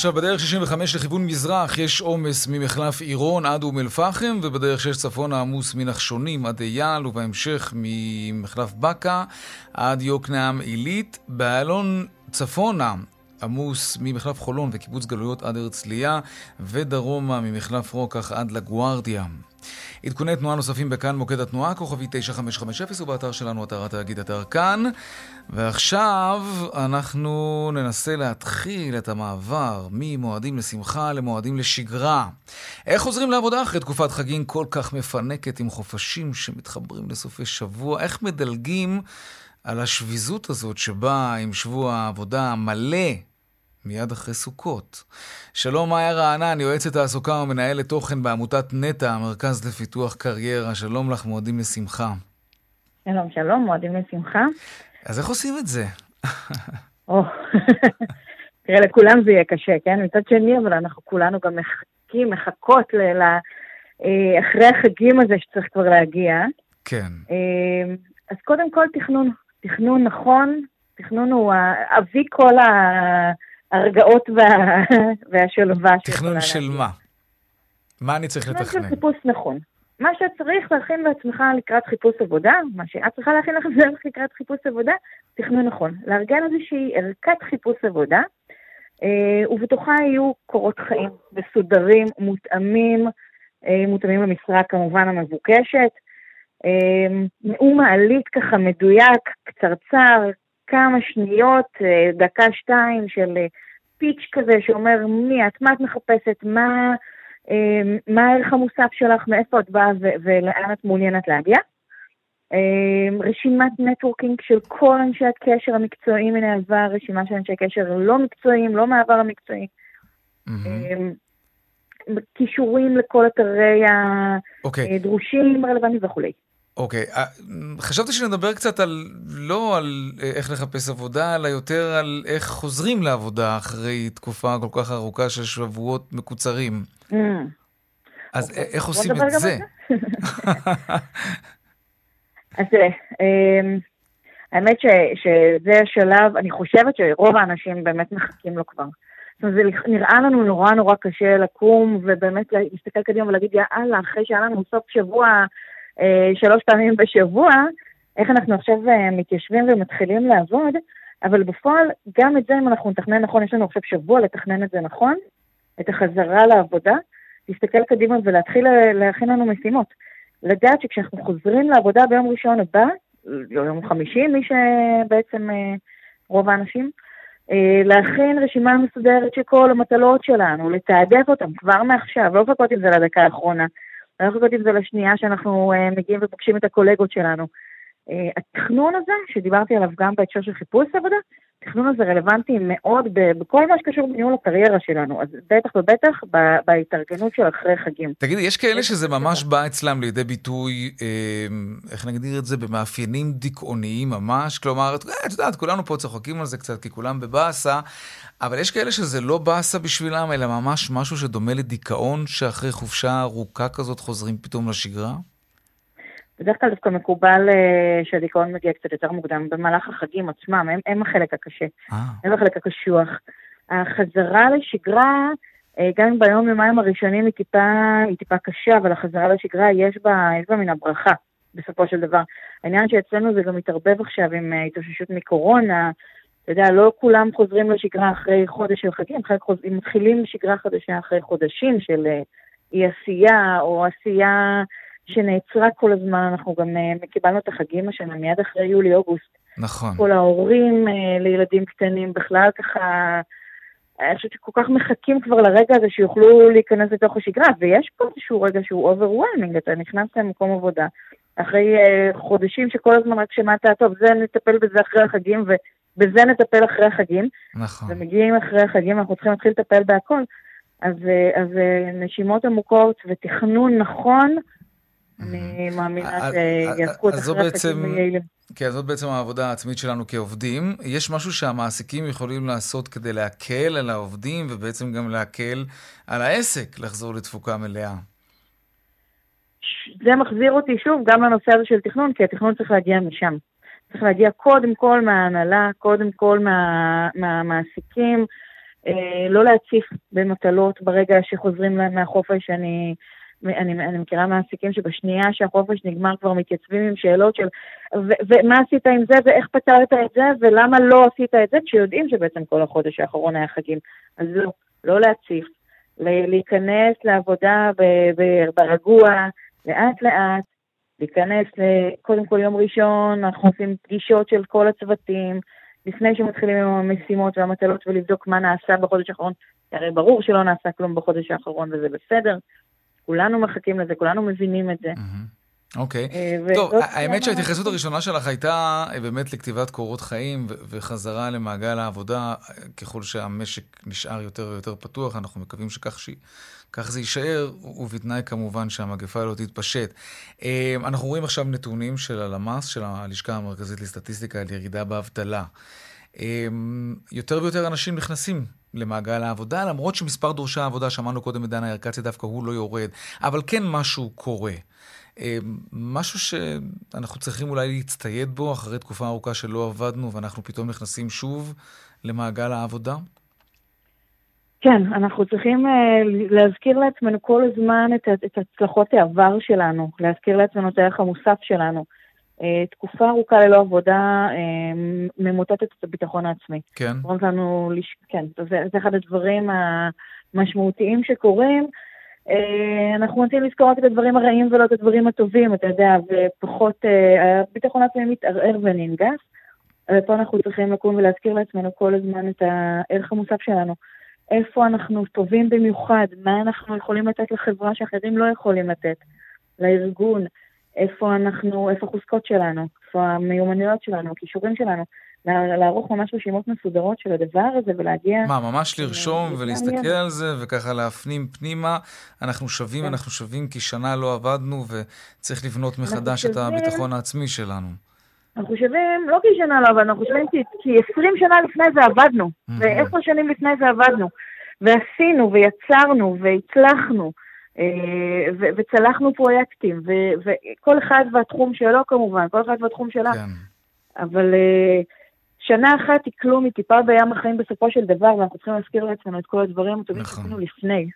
עכשיו בדרך 65 לכיוון מזרח יש עומס ממחלף עירון עד אום אל-פחם ובדרך 6 צפונה עמוס מנחשונים עד אייל ובהמשך ממחלף בקה עד יוקנעם עילית. באלון צפונה עמוס ממחלף חולון וקיבוץ גלויות עד הרצליה ודרומה ממחלף רוקח עד לגוארדיה. עדכוני תנועה נוספים בכאן מוקד התנועה, כוכבי 9550 ובאתר שלנו, אתר התאגיד, אתר כאן. ועכשיו אנחנו ננסה להתחיל את המעבר ממועדים לשמחה למועדים לשגרה. איך חוזרים לעבודה אחרי תקופת חגים כל כך מפנקת עם חופשים שמתחברים לסופי שבוע? איך מדלגים על השביזות הזאת שבאה עם שבוע העבודה המלא מיד אחרי סוכות. שלום, מאיה רענן, יועצת תעסוקה ומנהלת תוכן בעמותת נטע, המרכז לפיתוח קריירה. שלום לך, מועדים לשמחה. שלום, שלום, מועדים לשמחה. אז איך עושים את זה? תראה, לכולם זה יהיה קשה, כן? מצד שני, אבל אנחנו כולנו גם מחכים, מחכות ל... אה, אחרי החגים הזה שצריך כבר להגיע. כן. אה, אז קודם כל תכנון, תכנון נכון, תכנון הוא אבי כל. ההרגעות וה... והשלווה. תכנון של מה? מה אני צריך לתכנן? תכנון של חיפוש נכון. מה שצריך להכין לעצמך לקראת חיפוש עבודה, מה שאת צריכה להכין לך <laughs> לקראת חיפוש עבודה, תכנון נכון. לארגן איזושהי ערכת חיפוש עבודה, אה, ובתוכה יהיו קורות חיים מסודרים, מותאמים, אה, מותאמים למשרה כמובן המבוקשת. אה, נאום מעלית ככה מדויק, קצרצר, כמה שניות, אה, דקה-שתיים של אה, פיץ' כזה שאומר מי את, מה את מחפשת, מה, מה הערך המוסף שלך, מאיפה את באה ולאן את מעוניינת להגיע. רשימת נטוורקינג של כל אנשי הקשר המקצועיים מן העבר, רשימה של אנשי קשר לא מקצועיים, לא מהעבר המקצועי. כישורים לכל אתרי אוקיי. הדרושים, רלוונטיים וכולי. אוקיי, okay. אה, חשבתי שנדבר קצת על, לא על אה, איך לחפש עבודה, אלא יותר על איך חוזרים לעבודה אחרי תקופה כל כך ארוכה של שבועות מקוצרים. Mm. אז. איך עושים את זה? <laughs> אז אמ, האמת שזה השלב, אני חושבת שרוב האנשים באמת מחכים לו כבר. זאת אומרת, זה נראה לנו נורא נורא קשה לקום ובאמת להסתכל קדימה ולהגיד, יאללה, אחרי שהיה לנו סוף שבוע אה, שלוש פעמים בשבוע, איך אנחנו עכשיו אה, מתיישבים ומתחילים לעבוד, אבל בפועל, גם את זה, אם אנחנו נתכנן נכון, יש לנו עכשיו שבוע לתכנן את זה נכון, את החזרה לעבודה, להסתכל קדימה ולהתחיל להכין לנו משימות. לדעת שכשאנחנו חוזרים לעבודה ביום ראשון הבא, יום חמישי, מי שבעצם אה, רוב האנשים, להכין רשימה מסודרת של כל המטלות שלנו, לתעדף אותן כבר מעכשיו, לא לחכות עם זה לדקה האחרונה. לא לחכות עם זה לשנייה שאנחנו uh, מגיעים ופוגשים את הקולגות שלנו. התכנון הזה, שדיברתי עליו גם בהקשר של חיפוש עבודה, התכנון הזה רלוונטי מאוד בכל מה שקשור בניהול הקריירה שלנו, אז בטח ובטח בהתארגנות של אחרי חגים. תגידי, יש כאלה שזה ממש בא אצלם לידי ביטוי, אה, איך נגדיר את זה, במאפיינים דיכאוניים ממש? כלומר, את יודעת, כולנו פה צוחקים על זה קצת, כי כולם בבאסה, אבל יש כאלה שזה לא באסה בשבילם, אלא ממש משהו שדומה לדיכאון, שאחרי חופשה ארוכה כזאת חוזרים פתאום לשגרה? בדרך כלל דווקא מקובל uh, שהדיכאון מגיע קצת יותר מוקדם, במהלך החגים עצמם, הם, הם החלק הקשה, אה. הם החלק הקשוח. החזרה לשגרה, uh, גם אם ביום יומיים הראשונים היא טיפה, היא טיפה קשה, אבל החזרה לשגרה יש בה, יש בה מן הברכה, בסופו של דבר. העניין שאצלנו זה גם מתערבב עכשיו עם uh, התאוששות מקורונה, אתה יודע, לא כולם חוזרים לשגרה אחרי חודש של חגים, הם מתחילים שגרה חדשה אחרי חודשים של אי עשייה או עשייה שנעצרה כל הזמן, אנחנו גם uh, קיבלנו את החגים השנה מיד אחרי יולי-אוגוסט. נכון. כל ההורים uh, לילדים קטנים בכלל ככה, אני חושבת שכל כך מחכים כבר לרגע הזה שיוכלו להיכנס לתוך השגרה, ויש פה איזשהו רגע שהוא overwhelming, אתה נכנס למקום עבודה, אחרי uh, חודשים שכל הזמן רק שמעת, טוב, זה נטפל בזה אחרי החגים, ובזה נטפל אחרי החגים. נכון. ומגיעים אחרי החגים, אנחנו צריכים להתחיל לטפל בהכל. אז, אז נשימות עמוקות ותכנון נכון, אני מאמינה שיעסקו את אחרי עסקים יעילים. כן, זאת בעצם העבודה העצמית שלנו כעובדים. יש משהו שהמעסיקים יכולים לעשות כדי להקל על העובדים ובעצם גם להקל על העסק לחזור לתפוקה מלאה. זה מחזיר אותי שוב גם לנושא הזה של תכנון, כי התכנון צריך להגיע משם. צריך להגיע קודם כל מההנהלה, קודם כל מה, מהמעסיקים, אה, לא להציף במטלות ברגע שחוזרים מהחופש. אני, אני, אני מכירה מעסיקים שבשנייה שהחופש נגמר כבר מתייצבים עם שאלות של ומה עשית עם זה ואיך פתרת את זה ולמה לא עשית את זה כשיודעים שבעצם כל החודש האחרון היה חגים. אז לא, לא להציף, להיכנס לעבודה ברגוע, לאט לאט, להיכנס, קודם כל יום ראשון, אנחנו עושים פגישות של כל הצוותים, לפני שמתחילים עם המשימות והמטלות ולבדוק מה נעשה בחודש האחרון, הרי ברור שלא נעשה כלום בחודש האחרון וזה בסדר, כולנו מחכים לזה, כולנו מבינים את זה. אוקיי. אה, טוב, האמת שההתייחסות הראשונה שלך הייתה אה, באמת לכתיבת קורות חיים וחזרה למעגל העבודה, ככל שהמשק נשאר יותר ויותר פתוח, אנחנו מקווים שכך ש... כך זה יישאר, ובתנאי כמובן שהמגפה לא תתפשט. אה, אנחנו רואים עכשיו נתונים של הלמ"ס, של הלשכה המרכזית לסטטיסטיקה, על ירידה באבטלה. יותר ויותר אנשים נכנסים למעגל העבודה, למרות שמספר דורשי העבודה, שמענו קודם את דנה ירקצי, דווקא הוא לא יורד, אבל כן משהו קורה. אה, משהו שאנחנו צריכים אולי להצטייד בו אחרי תקופה ארוכה שלא עבדנו ואנחנו פתאום נכנסים שוב למעגל העבודה? כן, אנחנו צריכים uh, להזכיר לעצמנו כל הזמן את הצלחות העבר שלנו, להזכיר לעצמנו את הערך המוסף שלנו. Uh, תקופה ארוכה ללא עבודה uh, ממוטטת את הביטחון העצמי. כן. לנו, כן, זה, זה אחד הדברים המשמעותיים שקורים. אה, אנחנו רוצים לזכור רק את הדברים הרעים ולא את הדברים הטובים, אתה יודע, ופחות, אה, הביטחון העצמי מתערער וננגס. ופה אנחנו צריכים לקום ולהזכיר לעצמנו כל הזמן את הערך המוסף שלנו. איפה אנחנו טובים במיוחד, מה אנחנו יכולים לתת לחברה שאחרים לא יכולים לתת, לארגון, איפה אנחנו, איפה החוזקות שלנו, איפה המיומנויות שלנו, הכישורים שלנו. לערוך ממש רשימות מסודרות של הדבר הזה ולהגיע... מה, ממש לרשום ולהסתכל על זה וככה להפנים פנימה, אנחנו שווים, כן. אנחנו שווים כי שנה לא עבדנו וצריך לבנות מחדש את הביטחון העצמי שלנו. אנחנו שווים, לא כי שנה לא עבדנו, אנחנו שווים כי 20 שנה לפני זה עבדנו, ועשר שנים לפני זה עבדנו, ועשינו ויצרנו והצלחנו. אה, וצלחנו פרויקטים, וכל אחד והתחום שלו כמובן, כל אחד והתחום שלה. כן. אבל uh, שנה אחת היא כלום, היא טיפה בים החיים בסופו של דבר, ואנחנו צריכים להזכיר לעצמנו את כל הדברים הטובים נכון. שעשינו לפני.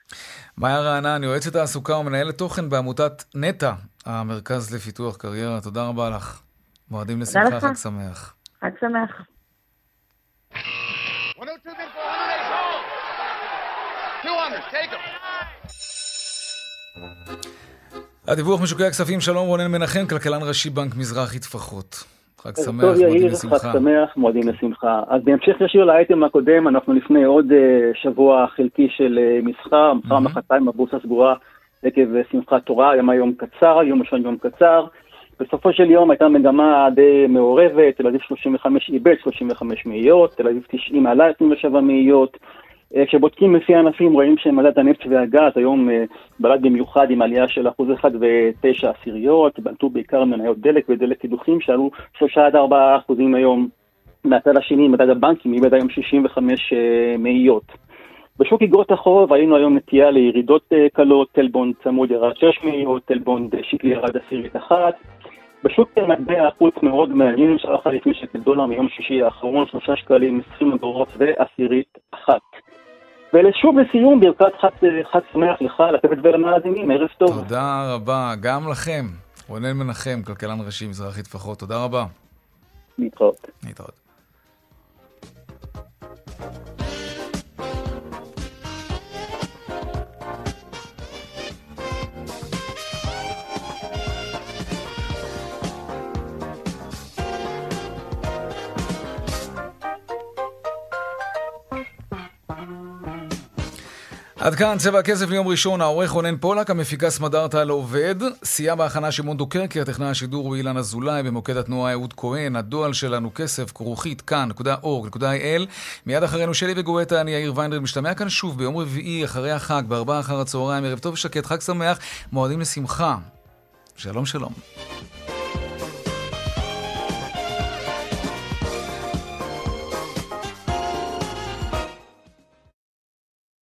מאיה רענן, יועצת תעסוקה ומנהלת תוכן בעמותת נטע, המרכז לפיתוח קריירה. תודה רבה לך. מועדים לשמחה, חג שמח. חג שמח. הדיווח משוקי הכספים, שלום רונן מנחם, כלכלן ראשי בנק מזרחי טפחות. חג שמח, מועדים לשמחה. חג שמח, מועדים לשמחה. אז בהמשך ישיר לאייטם הקודם, אנחנו לפני עוד uh, שבוע חלקי של uh, מסחר, mm-hmm. מחרתיים הבורסה סגורה עקב uh, שמחת תורה, היום היום קצר, יום ראשון יום קצר. בסופו של יום הייתה מגמה די מעורבת, תל אביב 35 איבד 35 מאיות, תל אביב 90 עלה 27 מאיות. אה, כשבודקים לפי ענפים רואים שמדד הנפט והגז היום אה, בלט במיוחד עם עלייה של אחוז אחד ותשע עשיריות, בלטו בעיקר מניות דלק ודלק קידוחים שעלו שלושה עד ארבעה אחוזים היום. מהצד השני מדד הבנקים איבד היום 65 אה, מאיות. בשוק אגרות החוב ראינו היום נטייה לירידות קלות, טלבונד צמוד ירד 6 מאיות, טלבונד שקלי ירד עשירית אחת. בשוק מטבע החוץ מאוד מעניין, שערך לפני שקל דולר מיום שישי האחרון, 3 שקלים 20 אגורות ועשירית אחת. ושוב לסיום, ברכת חג שמח לך, לצוות ולמאזינים, ערב טוב. תודה רבה, גם לכם. רונן מנחם, כלכלן ראשי מזרחי טפחות, תודה רבה. להתראות. להתראות. עד כאן צבע הכסף ליום ראשון, העורך רונן פולק, המפיקה סמדארטה על עובד, סייע בהכנה שמעון דוקרקר, טכנאי השידור הוא אילן אזולאי, במוקד התנועה אהוד כהן, הדואל שלנו כסף, כרוכית, כאן.org.il. מיד אחרינו שלי וגואטה, אני יאיר ויינדרל, משתמע כאן שוב ביום רביעי, אחרי החג, בארבעה אחר הצהריים, ערב טוב ושקט, חג שמח, מועדים לשמחה. שלום שלום.